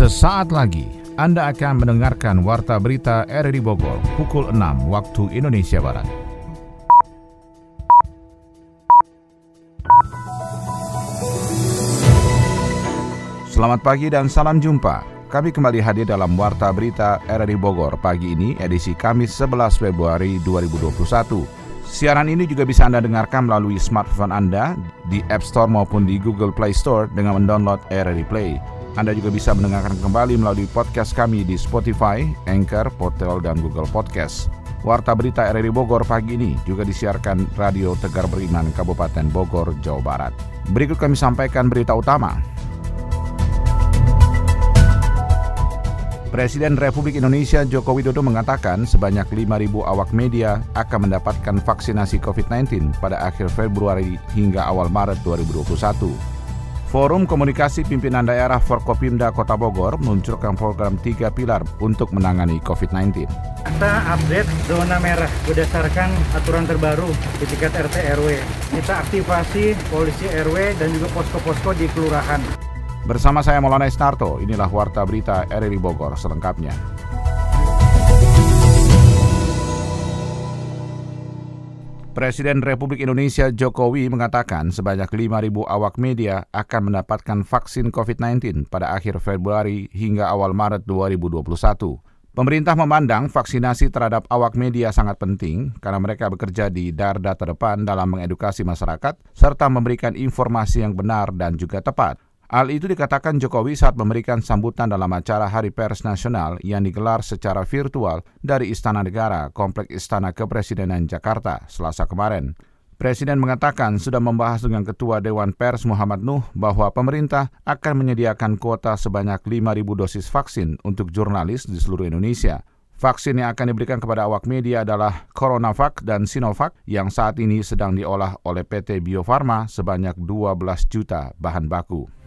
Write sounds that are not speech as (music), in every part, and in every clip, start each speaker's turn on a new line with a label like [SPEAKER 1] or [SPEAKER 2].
[SPEAKER 1] Sesaat lagi Anda akan mendengarkan Warta Berita RRI Bogor pukul 6 waktu Indonesia Barat. Selamat pagi dan salam jumpa. Kami kembali hadir dalam Warta Berita RRI Bogor pagi ini edisi Kamis 11 Februari 2021. Siaran ini juga bisa Anda dengarkan melalui smartphone Anda di App Store maupun di Google Play Store dengan mendownload RRI Play. Anda juga bisa mendengarkan kembali melalui podcast kami di Spotify, Anchor, Potel, dan Google Podcast. Warta Berita RRI Bogor pagi ini juga disiarkan Radio Tegar Beriman Kabupaten Bogor, Jawa Barat. Berikut kami sampaikan berita utama. Presiden Republik Indonesia Joko Widodo mengatakan sebanyak 5.000 awak media akan mendapatkan vaksinasi COVID-19 pada akhir Februari hingga awal Maret 2021. Forum Komunikasi Pimpinan Daerah Forkopimda Kota Bogor meluncurkan program tiga pilar untuk menangani COVID-19.
[SPEAKER 2] Kita update zona merah berdasarkan aturan terbaru di tingkat RT RW. Kita aktifasi polisi RW dan juga posko-posko di kelurahan.
[SPEAKER 1] Bersama saya Maulana Isnarto, inilah Warta Berita RRI Bogor selengkapnya. Presiden Republik Indonesia Jokowi mengatakan sebanyak 5.000 awak media akan mendapatkan vaksin COVID-19 pada akhir Februari hingga awal Maret 2021. Pemerintah memandang vaksinasi terhadap awak media sangat penting karena mereka bekerja di darda terdepan dalam mengedukasi masyarakat serta memberikan informasi yang benar dan juga tepat. Hal itu dikatakan Jokowi saat memberikan sambutan dalam acara Hari Pers Nasional yang digelar secara virtual dari Istana Negara, Komplek Istana Kepresidenan Jakarta, Selasa kemarin. Presiden mengatakan sudah membahas dengan Ketua Dewan Pers Muhammad Nuh bahwa pemerintah akan menyediakan kuota sebanyak 5.000 dosis vaksin untuk jurnalis di seluruh Indonesia. Vaksin yang akan diberikan kepada awak media adalah CoronaVac dan Sinovac yang saat ini sedang diolah oleh PT Bio Farma sebanyak 12 juta bahan baku.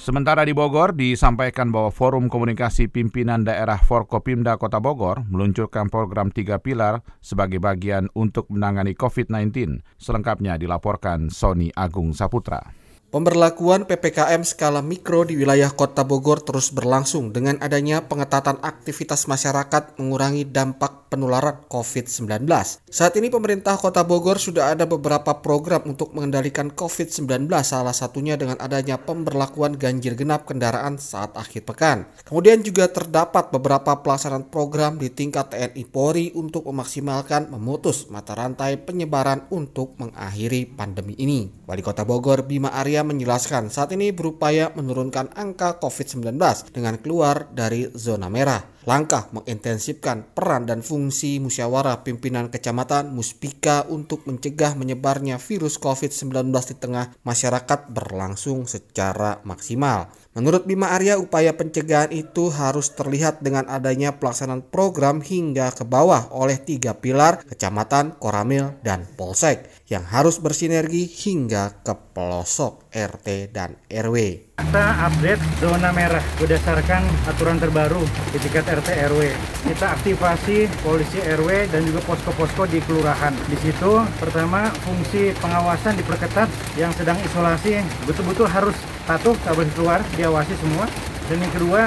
[SPEAKER 1] Sementara di Bogor disampaikan bahwa Forum Komunikasi Pimpinan Daerah Forkopimda Kota Bogor meluncurkan program tiga pilar sebagai bagian untuk menangani COVID-19. Selengkapnya dilaporkan Sony Agung Saputra.
[SPEAKER 3] Pemberlakuan PPKM skala mikro di wilayah Kota Bogor terus berlangsung dengan adanya pengetatan aktivitas masyarakat mengurangi dampak penularan COVID-19. Saat ini pemerintah Kota Bogor sudah ada beberapa program untuk mengendalikan COVID-19, salah satunya dengan adanya pemberlakuan ganjil genap kendaraan saat akhir pekan. Kemudian juga terdapat beberapa pelaksanaan program di tingkat TNI Polri untuk memaksimalkan memutus mata rantai penyebaran untuk mengakhiri pandemi ini. Wali Kota Bogor Bima Arya menjelaskan saat ini berupaya menurunkan angka COVID-19 dengan keluar dari zona merah. Langkah mengintensifkan peran dan fungsi musyawarah pimpinan kecamatan Muspika untuk mencegah menyebarnya virus COVID-19 di tengah masyarakat berlangsung secara maksimal. Menurut Bima Arya, upaya pencegahan itu harus terlihat dengan adanya pelaksanaan program hingga ke bawah oleh tiga pilar kecamatan, koramil, dan polsek yang harus bersinergi hingga ke pelosok RT dan RW.
[SPEAKER 2] Kita update zona merah berdasarkan aturan terbaru di tingkat RT RW. Kita aktifasi polisi RW dan juga posko-posko di kelurahan. Di situ pertama fungsi pengawasan diperketat yang sedang isolasi betul-betul harus patuh boleh keluar, diawasi semua. Dan yang kedua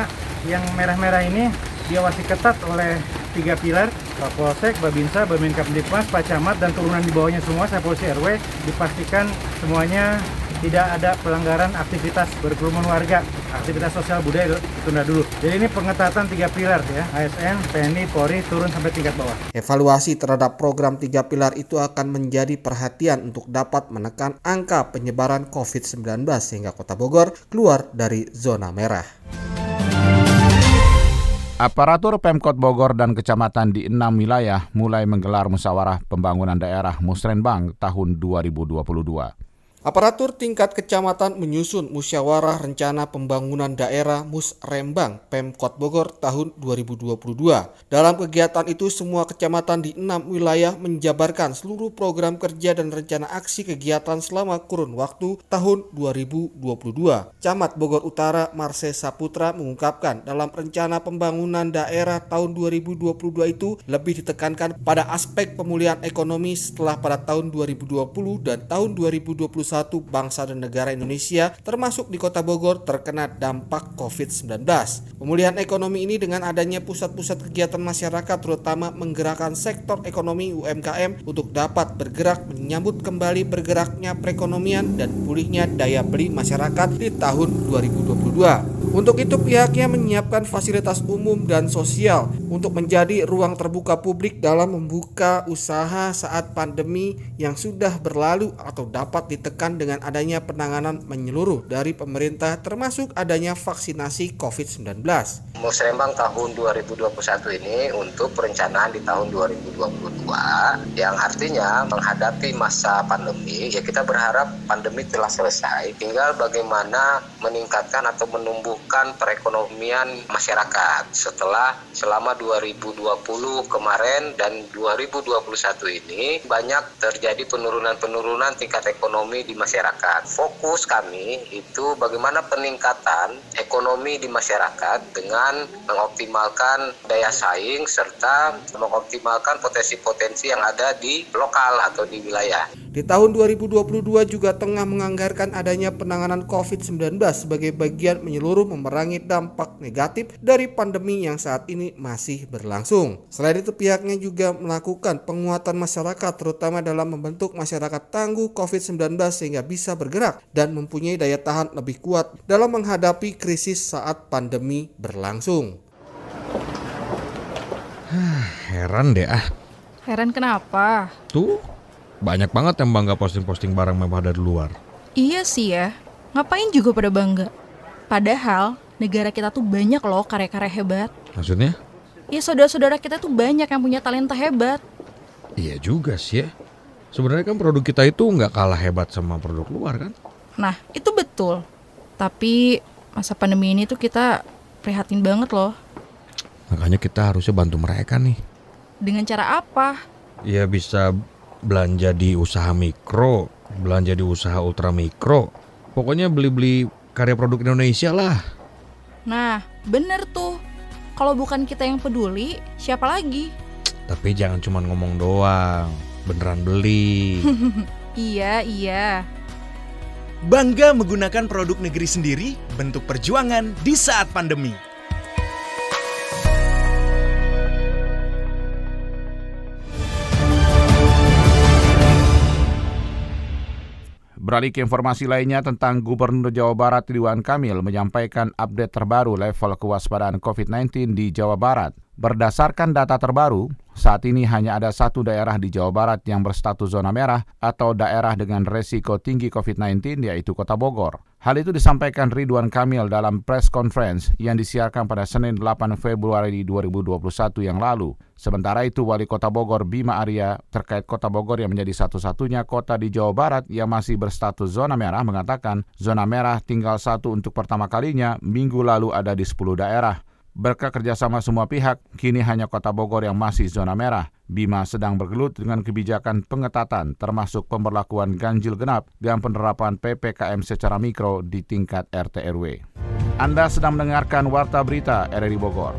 [SPEAKER 2] yang merah-merah ini diawasi ketat oleh tiga pilar Kapolsek, Babinsa, Babinkamdipmas, Pak Camat dan turunan di bawahnya semua saya polisi RW dipastikan semuanya tidak ada pelanggaran aktivitas berkerumun warga, aktivitas sosial budaya tunda dulu. Jadi ini pengetatan tiga pilar ya, ASN, TNI, Polri turun sampai tingkat bawah.
[SPEAKER 3] Evaluasi terhadap program tiga pilar itu akan menjadi perhatian untuk dapat menekan angka penyebaran COVID-19 sehingga Kota Bogor keluar dari zona merah.
[SPEAKER 1] Aparatur Pemkot Bogor dan kecamatan di enam wilayah mulai menggelar musyawarah pembangunan daerah Musrenbang tahun 2022.
[SPEAKER 3] Aparatur tingkat kecamatan menyusun musyawarah rencana pembangunan daerah Musrembang Pemkot Bogor tahun 2022. Dalam kegiatan itu semua kecamatan di enam wilayah menjabarkan seluruh program kerja dan rencana aksi kegiatan selama kurun waktu tahun 2022. Camat Bogor Utara Marse Saputra mengungkapkan dalam rencana pembangunan daerah tahun 2022 itu lebih ditekankan pada aspek pemulihan ekonomi setelah pada tahun 2020 dan tahun 2021 bangsa dan negara Indonesia termasuk di Kota Bogor terkena dampak COVID-19. Pemulihan ekonomi ini dengan adanya pusat-pusat kegiatan masyarakat terutama menggerakkan sektor ekonomi UMKM untuk dapat bergerak menyambut kembali bergeraknya perekonomian dan pulihnya daya beli masyarakat di tahun 2022. Untuk itu pihaknya menyiapkan fasilitas umum dan sosial untuk menjadi ruang terbuka publik dalam membuka usaha saat pandemi yang sudah berlalu atau dapat ditekan dengan adanya penanganan menyeluruh dari pemerintah termasuk adanya vaksinasi COVID-19.
[SPEAKER 4] Musrembang tahun 2021 ini untuk perencanaan di tahun 2022 yang artinya menghadapi masa pandemi ya kita berharap pandemi telah selesai tinggal bagaimana meningkatkan atau menumbuh menumbuhkan perekonomian masyarakat setelah selama 2020 kemarin dan 2021 ini banyak terjadi penurunan-penurunan tingkat ekonomi di masyarakat. Fokus kami itu bagaimana peningkatan ekonomi di masyarakat dengan mengoptimalkan daya saing serta mengoptimalkan potensi-potensi yang ada di lokal atau di wilayah.
[SPEAKER 3] Di tahun 2022 juga tengah menganggarkan adanya penanganan COVID-19 sebagai bagian menyeluruh memerangi dampak negatif dari pandemi yang saat ini masih berlangsung. Selain itu pihaknya juga melakukan penguatan masyarakat terutama dalam membentuk masyarakat tangguh COVID-19 sehingga bisa bergerak dan mempunyai daya tahan lebih kuat dalam menghadapi krisis saat pandemi berlangsung.
[SPEAKER 5] Heran deh ah.
[SPEAKER 6] Heran kenapa?
[SPEAKER 5] Tuh, banyak banget yang bangga posting-posting barang mewah dari luar.
[SPEAKER 6] Iya sih ya, ngapain juga pada bangga? Padahal negara kita tuh banyak loh karya-karya hebat.
[SPEAKER 5] Maksudnya?
[SPEAKER 6] Ya saudara-saudara kita tuh banyak yang punya talenta hebat.
[SPEAKER 5] Iya juga sih ya. Sebenarnya kan produk kita itu nggak kalah hebat sama produk luar kan?
[SPEAKER 6] Nah, itu betul. Tapi masa pandemi ini tuh kita prihatin banget loh.
[SPEAKER 5] Makanya kita harusnya bantu mereka nih.
[SPEAKER 6] Dengan cara apa?
[SPEAKER 5] Ya bisa belanja di usaha mikro, belanja di usaha ultra mikro. Pokoknya beli-beli karya produk Indonesia lah.
[SPEAKER 6] Nah, bener tuh. Kalau bukan kita yang peduli, siapa lagi?
[SPEAKER 5] Tapi jangan cuma ngomong doang, beneran beli. (laughs)
[SPEAKER 6] iya, iya.
[SPEAKER 7] Bangga menggunakan produk negeri sendiri, bentuk perjuangan di saat pandemi.
[SPEAKER 1] Beralih ke informasi lainnya tentang Gubernur Jawa Barat Ridwan Kamil menyampaikan update terbaru level kewaspadaan COVID-19 di Jawa Barat. Berdasarkan data terbaru, saat ini hanya ada satu daerah di Jawa Barat yang berstatus zona merah atau daerah dengan resiko tinggi COVID-19 yaitu Kota Bogor. Hal itu disampaikan Ridwan Kamil dalam press conference yang disiarkan pada Senin 8 Februari 2021 yang lalu. Sementara itu, Wali Kota Bogor Bima Arya terkait Kota Bogor yang menjadi satu-satunya kota di Jawa Barat yang masih berstatus zona merah mengatakan zona merah tinggal satu untuk pertama kalinya minggu lalu ada di 10 daerah. Berkat kerjasama semua pihak, kini hanya kota Bogor yang masih zona merah. Bima sedang bergelut dengan kebijakan pengetatan termasuk pemberlakuan ganjil genap dan penerapan PPKM secara mikro di tingkat RT RW. Anda sedang mendengarkan Warta Berita RRI Bogor.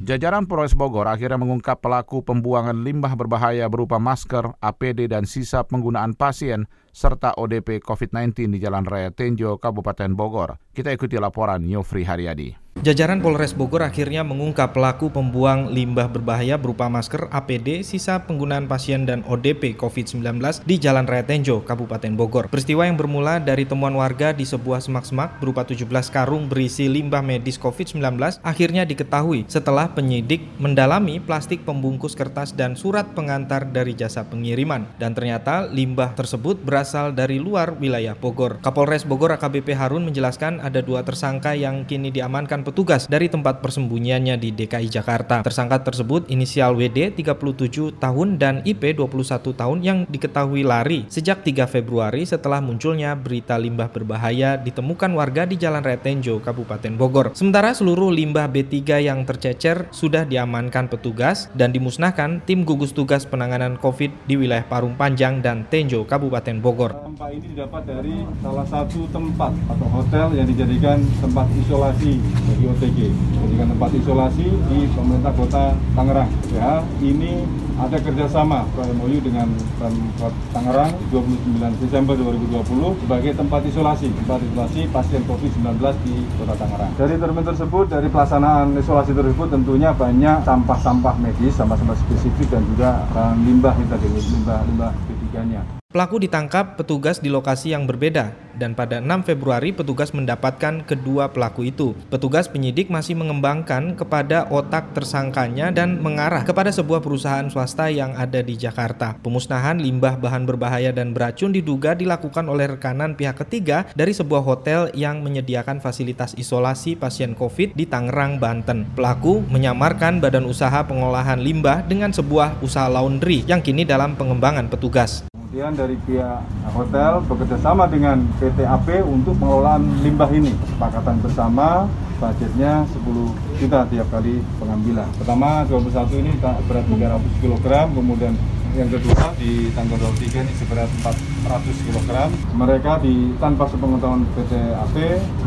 [SPEAKER 1] Jajaran Polres Bogor akhirnya mengungkap pelaku pembuangan limbah berbahaya berupa masker, APD, dan sisa penggunaan pasien serta ODP COVID-19 di Jalan Raya Tenjo, Kabupaten Bogor. Kita ikuti laporan Yofri Haryadi.
[SPEAKER 8] Jajaran Polres Bogor akhirnya mengungkap pelaku pembuang limbah berbahaya berupa masker, APD, sisa penggunaan pasien dan ODP COVID-19 di Jalan Raya Tenjo, Kabupaten Bogor. Peristiwa yang bermula dari temuan warga di sebuah semak-semak berupa 17 karung berisi limbah medis COVID-19 akhirnya diketahui setelah penyidik mendalami plastik pembungkus kertas dan surat pengantar dari jasa pengiriman. Dan ternyata limbah tersebut berasal dari luar wilayah Bogor. Kapolres Bogor AKBP Harun menjelaskan ada dua tersangka yang kini diamankan petugas dari tempat persembunyiannya di DKI Jakarta. Tersangka tersebut inisial WD 37 tahun dan IP 21 tahun yang diketahui lari sejak 3 Februari setelah munculnya berita limbah berbahaya ditemukan warga di Jalan Retenjo, Kabupaten Bogor. Sementara seluruh limbah B3 yang tercecer sudah diamankan petugas dan dimusnahkan tim gugus tugas penanganan COVID di wilayah Parung Panjang dan Tenjo, Kabupaten Bogor. Bogor.
[SPEAKER 9] Sampah ini didapat dari salah satu tempat atau hotel yang dijadikan tempat isolasi bagi OTG. Dijadikan tempat isolasi di pemerintah kota Tangerang. Ya, ini ada kerjasama MOU dengan Pemkot Tangerang 29 Desember 2020 sebagai tempat isolasi, tempat isolasi pasien COVID-19 di Kota Tangerang. Dari termin tersebut, dari pelaksanaan isolasi tersebut tentunya banyak sampah-sampah medis, sampah-sampah spesifik dan juga limbah kita limbah limbah ketiganya.
[SPEAKER 8] Pelaku ditangkap petugas di lokasi yang berbeda dan pada 6 Februari petugas mendapatkan kedua pelaku itu. Petugas penyidik masih mengembangkan kepada otak tersangkanya dan mengarah kepada sebuah perusahaan swasta yang ada di Jakarta. Pemusnahan limbah bahan berbahaya dan beracun diduga dilakukan oleh rekanan pihak ketiga dari sebuah hotel yang menyediakan fasilitas isolasi pasien COVID di Tangerang, Banten. Pelaku menyamarkan badan usaha pengolahan limbah dengan sebuah usaha laundry yang kini dalam pengembangan petugas.
[SPEAKER 9] Kemudian dari pihak hotel bekerja sama dengan PT AP untuk pengelolaan limbah ini. Kesepakatan bersama budgetnya 10 juta tiap kali pengambilan. Pertama 21 ini berat 300 kg, kemudian yang kedua di tanggal 23 ini seberat 400 kg. Mereka di tanpa sepengetahuan PT AP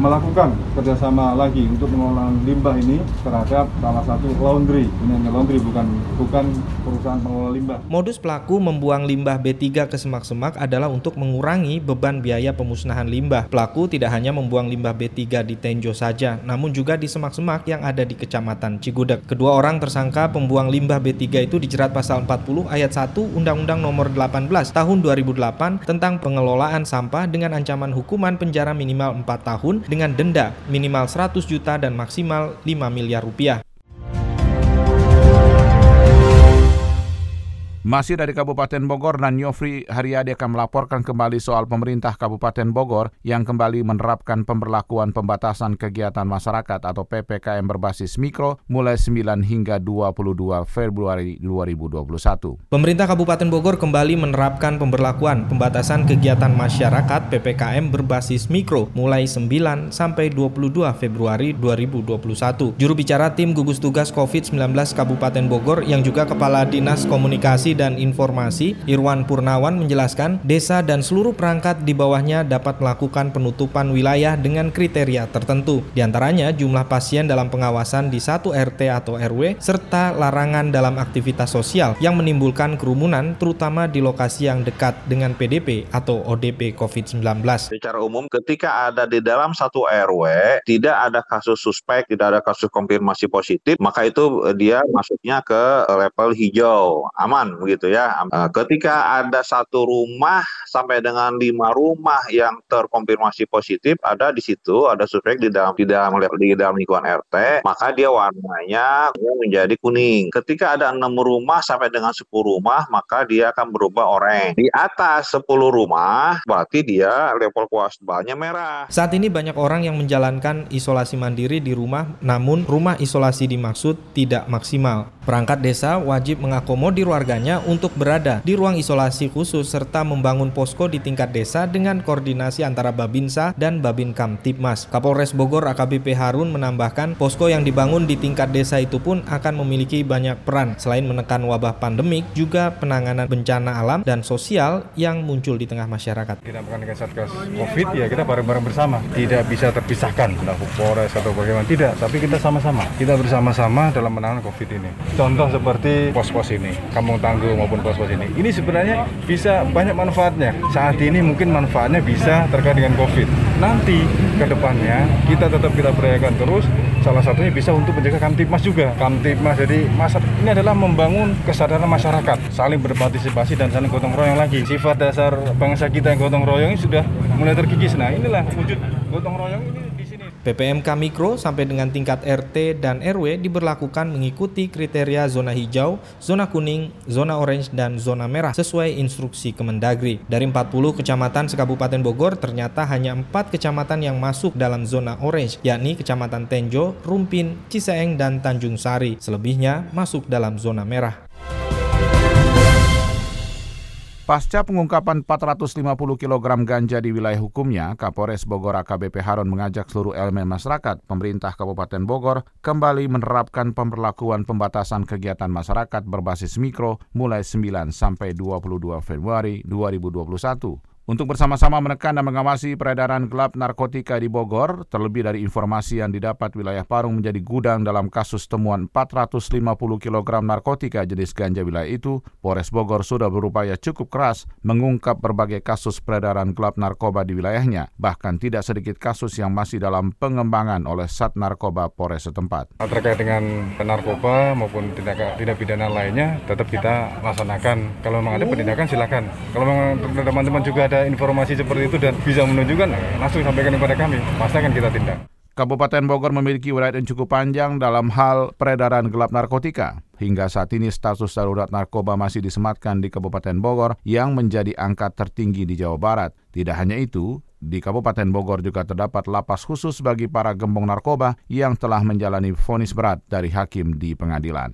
[SPEAKER 9] melakukan kerjasama lagi untuk mengolah limbah ini terhadap salah satu laundry. Ini hanya laundry bukan bukan perusahaan pengelola limbah.
[SPEAKER 8] Modus pelaku membuang limbah B3 ke semak-semak adalah untuk mengurangi beban biaya pemusnahan limbah. Pelaku tidak hanya membuang limbah B3 di Tenjo saja, namun juga di semak-semak yang ada di Kecamatan Cigudeg. Kedua orang tersangka pembuang limbah B3 itu dijerat pasal 40 ayat 1 Undang-Undang Nomor 18 Tahun 2008 tentang pengelolaan sampah dengan ancaman hukuman penjara minimal 4 tahun dengan denda minimal 100 juta dan maksimal 5 miliar rupiah.
[SPEAKER 1] Masih dari Kabupaten Bogor dan Yofri Haryadi akan melaporkan kembali soal pemerintah Kabupaten Bogor yang kembali menerapkan pemberlakuan pembatasan kegiatan masyarakat atau PPKM berbasis mikro mulai 9 hingga 22 Februari 2021.
[SPEAKER 8] Pemerintah Kabupaten Bogor kembali menerapkan pemberlakuan pembatasan kegiatan masyarakat PPKM berbasis mikro mulai 9 sampai 22 Februari 2021. Juru bicara tim gugus tugas COVID-19 Kabupaten Bogor yang juga Kepala Dinas Komunikasi dan Informasi Irwan Purnawan menjelaskan desa dan seluruh perangkat di bawahnya dapat melakukan penutupan wilayah dengan kriteria tertentu. Di antaranya jumlah pasien dalam pengawasan di satu RT atau RW serta larangan dalam aktivitas sosial yang menimbulkan kerumunan terutama di lokasi yang dekat dengan PDP atau ODP COVID-19.
[SPEAKER 10] Secara umum ketika ada di dalam satu RW tidak ada kasus suspek, tidak ada kasus konfirmasi positif, maka itu dia masuknya ke level hijau, aman begitu ya. Eh, ketika ada satu rumah sampai dengan lima rumah yang terkonfirmasi positif, ada di situ ada suspek di dalam di dalam di dalam lingkungan RT, maka dia warnanya menjadi kuning. Ketika ada enam rumah sampai dengan sepuluh rumah, maka dia akan berubah oranye. Di atas sepuluh rumah, berarti dia level kewaspadanya merah.
[SPEAKER 8] Saat ini banyak orang yang menjalankan isolasi mandiri di rumah, namun rumah isolasi dimaksud tidak maksimal. Perangkat desa wajib mengakomodir warganya untuk berada di ruang isolasi khusus serta membangun posko di tingkat desa dengan koordinasi antara Babinsa dan Babin Kamtipmas. Kapolres Bogor AKBP Harun menambahkan posko yang dibangun di tingkat desa itu pun akan memiliki banyak peran selain menekan wabah pandemik juga penanganan bencana alam dan sosial yang muncul di tengah masyarakat.
[SPEAKER 9] Kita bukan dengan Satgas Covid ya kita bareng-bareng bersama. Tidak bisa terpisahkan entah Polres atau bagaimana tidak, tapi kita sama-sama. Kita bersama-sama dalam menangani Covid ini. Contoh seperti pos-pos ini, kampung tangguh maupun pos-pos ini. Ini sebenarnya bisa banyak manfaatnya. Saat ini mungkin manfaatnya bisa terkait dengan COVID. Nanti ke depannya kita tetap kita berayakan terus. Salah satunya bisa untuk menjaga Kamtipmas juga. Kamtipmas jadi masa ini adalah membangun kesadaran masyarakat, saling berpartisipasi dan saling gotong royong lagi. Sifat dasar bangsa kita yang gotong royong ini sudah mulai terkikis. Nah inilah wujud gotong royong ini
[SPEAKER 8] PPMK Mikro sampai dengan tingkat RT dan RW diberlakukan mengikuti kriteria zona hijau, zona kuning, zona orange, dan zona merah sesuai instruksi Kemendagri. Dari 40 kecamatan sekabupaten Bogor, ternyata hanya 4 kecamatan yang masuk dalam zona orange, yakni Kecamatan Tenjo, Rumpin, Ciseeng, dan Tanjung Sari. Selebihnya masuk dalam zona merah.
[SPEAKER 1] Pasca pengungkapan 450 kg ganja di wilayah hukumnya, Kapolres Bogor AKBP Harun mengajak seluruh elemen masyarakat, pemerintah Kabupaten Bogor, kembali menerapkan pemberlakuan pembatasan kegiatan masyarakat berbasis mikro mulai 9 sampai 22 Februari 2021 untuk bersama-sama menekan dan mengawasi peredaran gelap narkotika di Bogor, terlebih dari informasi yang didapat wilayah Parung menjadi gudang dalam kasus temuan 450 kg narkotika jenis ganja wilayah itu, Polres Bogor sudah berupaya cukup keras mengungkap berbagai kasus peredaran gelap narkoba di wilayahnya, bahkan tidak sedikit kasus yang masih dalam pengembangan oleh Sat Narkoba Polres setempat.
[SPEAKER 9] Terkait dengan narkoba maupun tindak, tindak pidana lainnya, tetap kita laksanakan. Kalau memang ada penindakan silakan. Kalau memang teman-teman juga ada informasi seperti itu dan bisa menunjukkan, langsung sampaikan kepada kami. Pasti akan kita tindak.
[SPEAKER 1] Kabupaten Bogor memiliki wilayah yang cukup panjang dalam hal peredaran gelap narkotika. Hingga saat ini status darurat narkoba masih disematkan di Kabupaten Bogor yang menjadi angka tertinggi di Jawa Barat. Tidak hanya itu, di Kabupaten Bogor juga terdapat lapas khusus bagi para gembong narkoba yang telah menjalani vonis berat dari hakim di pengadilan.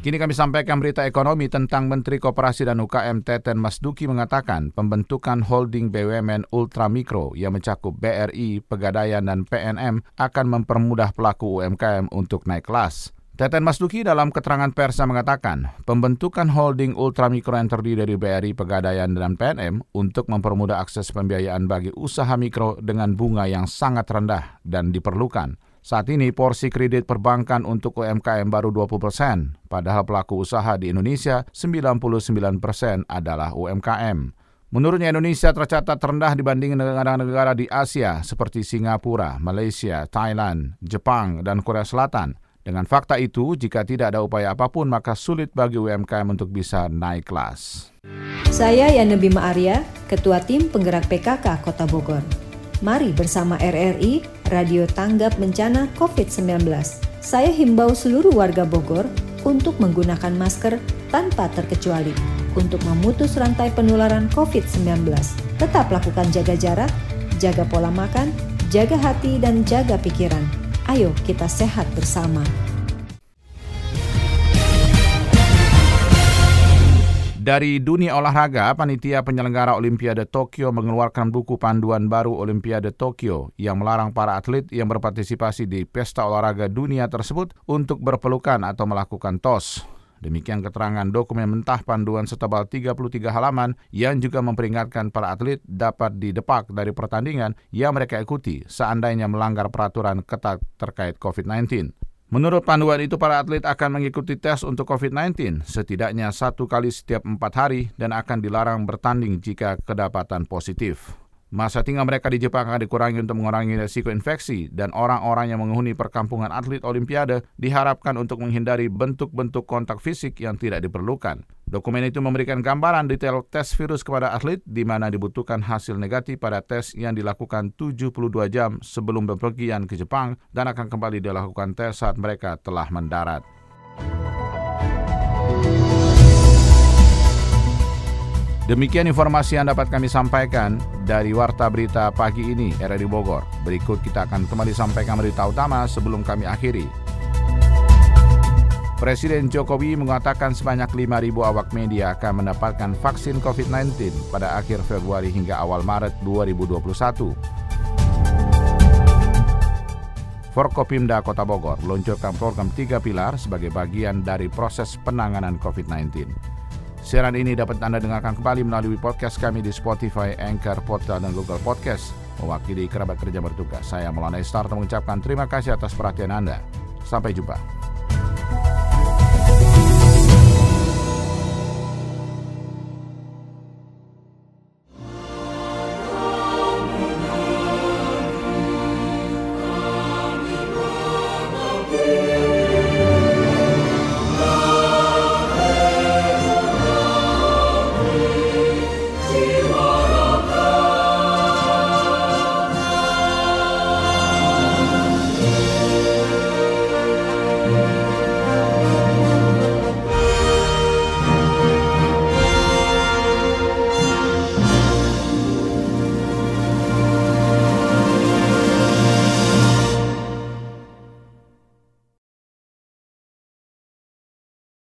[SPEAKER 1] Kini kami sampaikan berita ekonomi tentang Menteri Koperasi dan UKM Teten Masduki mengatakan pembentukan holding BUMN Ultramikro yang mencakup BRI, Pegadaian, dan PNM akan mempermudah pelaku UMKM untuk naik kelas. Teten Masduki dalam keterangan persa mengatakan, pembentukan holding ultramikro yang terdiri dari BRI, Pegadaian, dan PNM untuk mempermudah akses pembiayaan bagi usaha mikro dengan bunga yang sangat rendah dan diperlukan. Saat ini porsi kredit perbankan untuk UMKM baru 20 persen, padahal pelaku usaha di Indonesia 99 persen adalah UMKM. Menurutnya Indonesia tercatat rendah dibanding negara-negara di Asia seperti Singapura, Malaysia, Thailand, Jepang, dan Korea Selatan. Dengan fakta itu, jika tidak ada upaya apa pun, maka sulit bagi UMKM untuk bisa naik kelas.
[SPEAKER 11] Saya Yana Bima Arya, Ketua Tim Penggerak PKK Kota Bogor. Mari bersama RRI, Radio Tanggap Bencana COVID-19. Saya himbau seluruh warga Bogor untuk menggunakan masker tanpa terkecuali untuk memutus rantai penularan COVID-19. Tetap lakukan jaga jarak, jaga pola makan, jaga hati, dan jaga pikiran. Ayo kita sehat bersama.
[SPEAKER 1] Dari dunia olahraga, panitia penyelenggara Olimpiade Tokyo mengeluarkan buku panduan baru Olimpiade Tokyo yang melarang para atlet yang berpartisipasi di pesta olahraga dunia tersebut untuk berpelukan atau melakukan tos. Demikian keterangan dokumen mentah panduan setebal 33 halaman yang juga memperingatkan para atlet dapat didepak dari pertandingan yang mereka ikuti seandainya melanggar peraturan ketat terkait COVID-19. Menurut panduan itu, para atlet akan mengikuti tes untuk COVID-19 setidaknya satu kali setiap empat hari dan akan dilarang bertanding jika kedapatan positif. Masa tinggal mereka di Jepang akan dikurangi untuk mengurangi risiko infeksi dan orang-orang yang menghuni perkampungan atlet Olimpiade diharapkan untuk menghindari bentuk-bentuk kontak fisik yang tidak diperlukan. Dokumen itu memberikan gambaran detail tes virus kepada atlet di mana dibutuhkan hasil negatif pada tes yang dilakukan 72 jam sebelum bepergian ke Jepang dan akan kembali dilakukan tes saat mereka telah mendarat. Demikian informasi yang dapat kami sampaikan dari Warta Berita pagi ini, RRI Bogor. Berikut kita akan kembali sampaikan berita utama sebelum kami akhiri. Presiden Jokowi mengatakan sebanyak 5.000 awak media akan mendapatkan vaksin COVID-19 pada akhir Februari hingga awal Maret 2021. Forkopimda Kota Bogor meluncurkan program tiga pilar sebagai bagian dari proses penanganan COVID-19. Siaran ini dapat Anda dengarkan kembali melalui podcast kami di Spotify, Anchor, Portal, dan Google Podcast. Mewakili kerabat kerja bertugas, saya Maulana Star mengucapkan terima kasih atas perhatian Anda. Sampai jumpa.